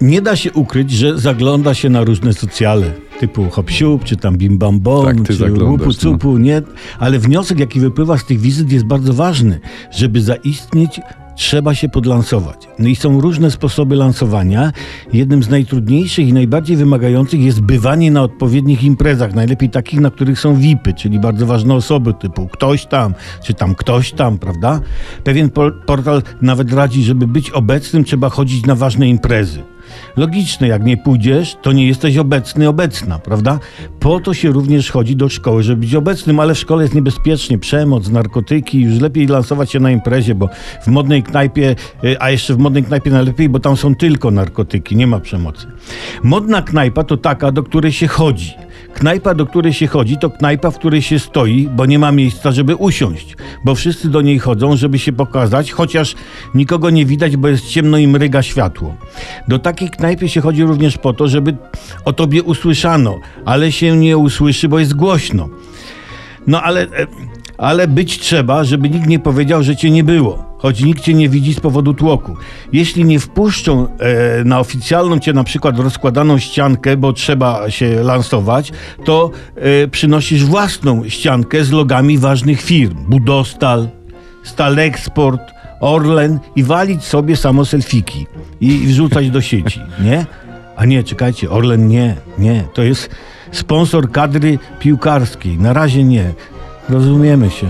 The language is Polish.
Nie da się ukryć, że zagląda się na różne socjale, typu hop czy tam bim bam bom, Tak, czy łupu no. cupu, nie? Ale wniosek, jaki wypływa z tych wizyt jest bardzo ważny. Żeby zaistnieć, trzeba się podlansować. No i są różne sposoby lansowania. Jednym z najtrudniejszych i najbardziej wymagających jest bywanie na odpowiednich imprezach, najlepiej takich, na których są VIPy, czyli bardzo ważne osoby, typu ktoś tam, czy tam ktoś tam, prawda? Pewien por- portal nawet radzi, żeby być obecnym, trzeba chodzić na ważne imprezy. Logiczne, jak nie pójdziesz, to nie jesteś obecny, obecna, prawda? Po to się również chodzi do szkoły, żeby być obecnym, ale w szkole jest niebezpiecznie. Przemoc, narkotyki, już lepiej lansować się na imprezie, bo w modnej knajpie, y, a jeszcze w modnej knajpie najlepiej, bo tam są tylko narkotyki, nie ma przemocy. Modna knajpa to taka, do której się chodzi. Knajpa, do której się chodzi, to knajpa, w której się stoi, bo nie ma miejsca, żeby usiąść. Bo wszyscy do niej chodzą, żeby się pokazać, chociaż nikogo nie widać, bo jest ciemno i mryga światło. Do takiej knajpy się chodzi również po to, żeby o tobie usłyszano, ale się nie usłyszy, bo jest głośno. No ale, e, ale być trzeba, żeby nikt nie powiedział, że cię nie było. Choć nikt cię nie widzi z powodu tłoku. Jeśli nie wpuszczą e, na oficjalną cię na przykład rozkładaną ściankę, bo trzeba się lansować, to e, przynosisz własną ściankę z logami ważnych firm. Budostal, Stalexport, Orlen i walić sobie samo selfiki i wrzucać do sieci, nie? A nie, czekajcie, Orlen nie, nie. To jest sponsor kadry piłkarskiej. Na razie nie. Rozumiemy się.